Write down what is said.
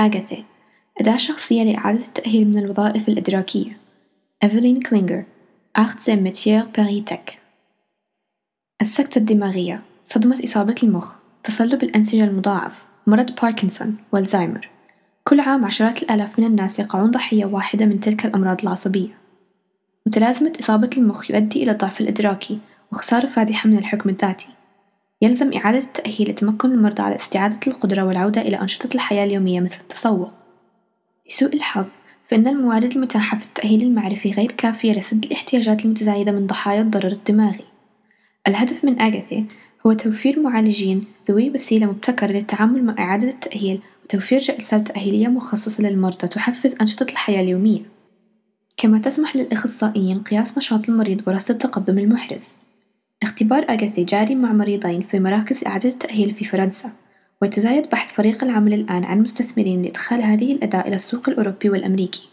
آغاثي أداة شخصية لإعادة التأهيل من الوظائف الإدراكية. إيفلين كلينجر أخت زي ميتير باريتك السكتة الدماغية صدمة إصابة المخ تصلب الأنسجة المضاعف مرض باركنسون والزهايمر كل عام عشرات الآلاف من الناس يقعون ضحية واحدة من تلك الأمراض العصبية. متلازمة إصابة المخ يؤدي إلى الضعف الإدراكي وخسارة فادحة من الحكم الذاتي. يلزم إعادة التأهيل لتمكن المرضى على استعادة القدرة والعودة إلى أنشطة الحياة اليومية مثل التسوق. لسوء الحظ فإن الموارد المتاحة في التأهيل المعرفي غير كافية لسد الاحتياجات المتزايدة من ضحايا الضرر الدماغي. الهدف من أغاثي هو توفير معالجين ذوي وسيلة مبتكرة للتعامل مع إعادة التأهيل وتوفير جلسات تأهيلية مخصصة للمرضى تحفز أنشطة الحياة اليومية. كما تسمح للأخصائيين قياس نشاط المريض ورصد التقدم المحرز. اختبار أغاثي جاري مع مريضين في مراكز إعادة التأهيل في فرنسا ويتزايد بحث فريق العمل الآن عن مستثمرين لإدخال هذه الأداة إلى السوق الأوروبي والأمريكي.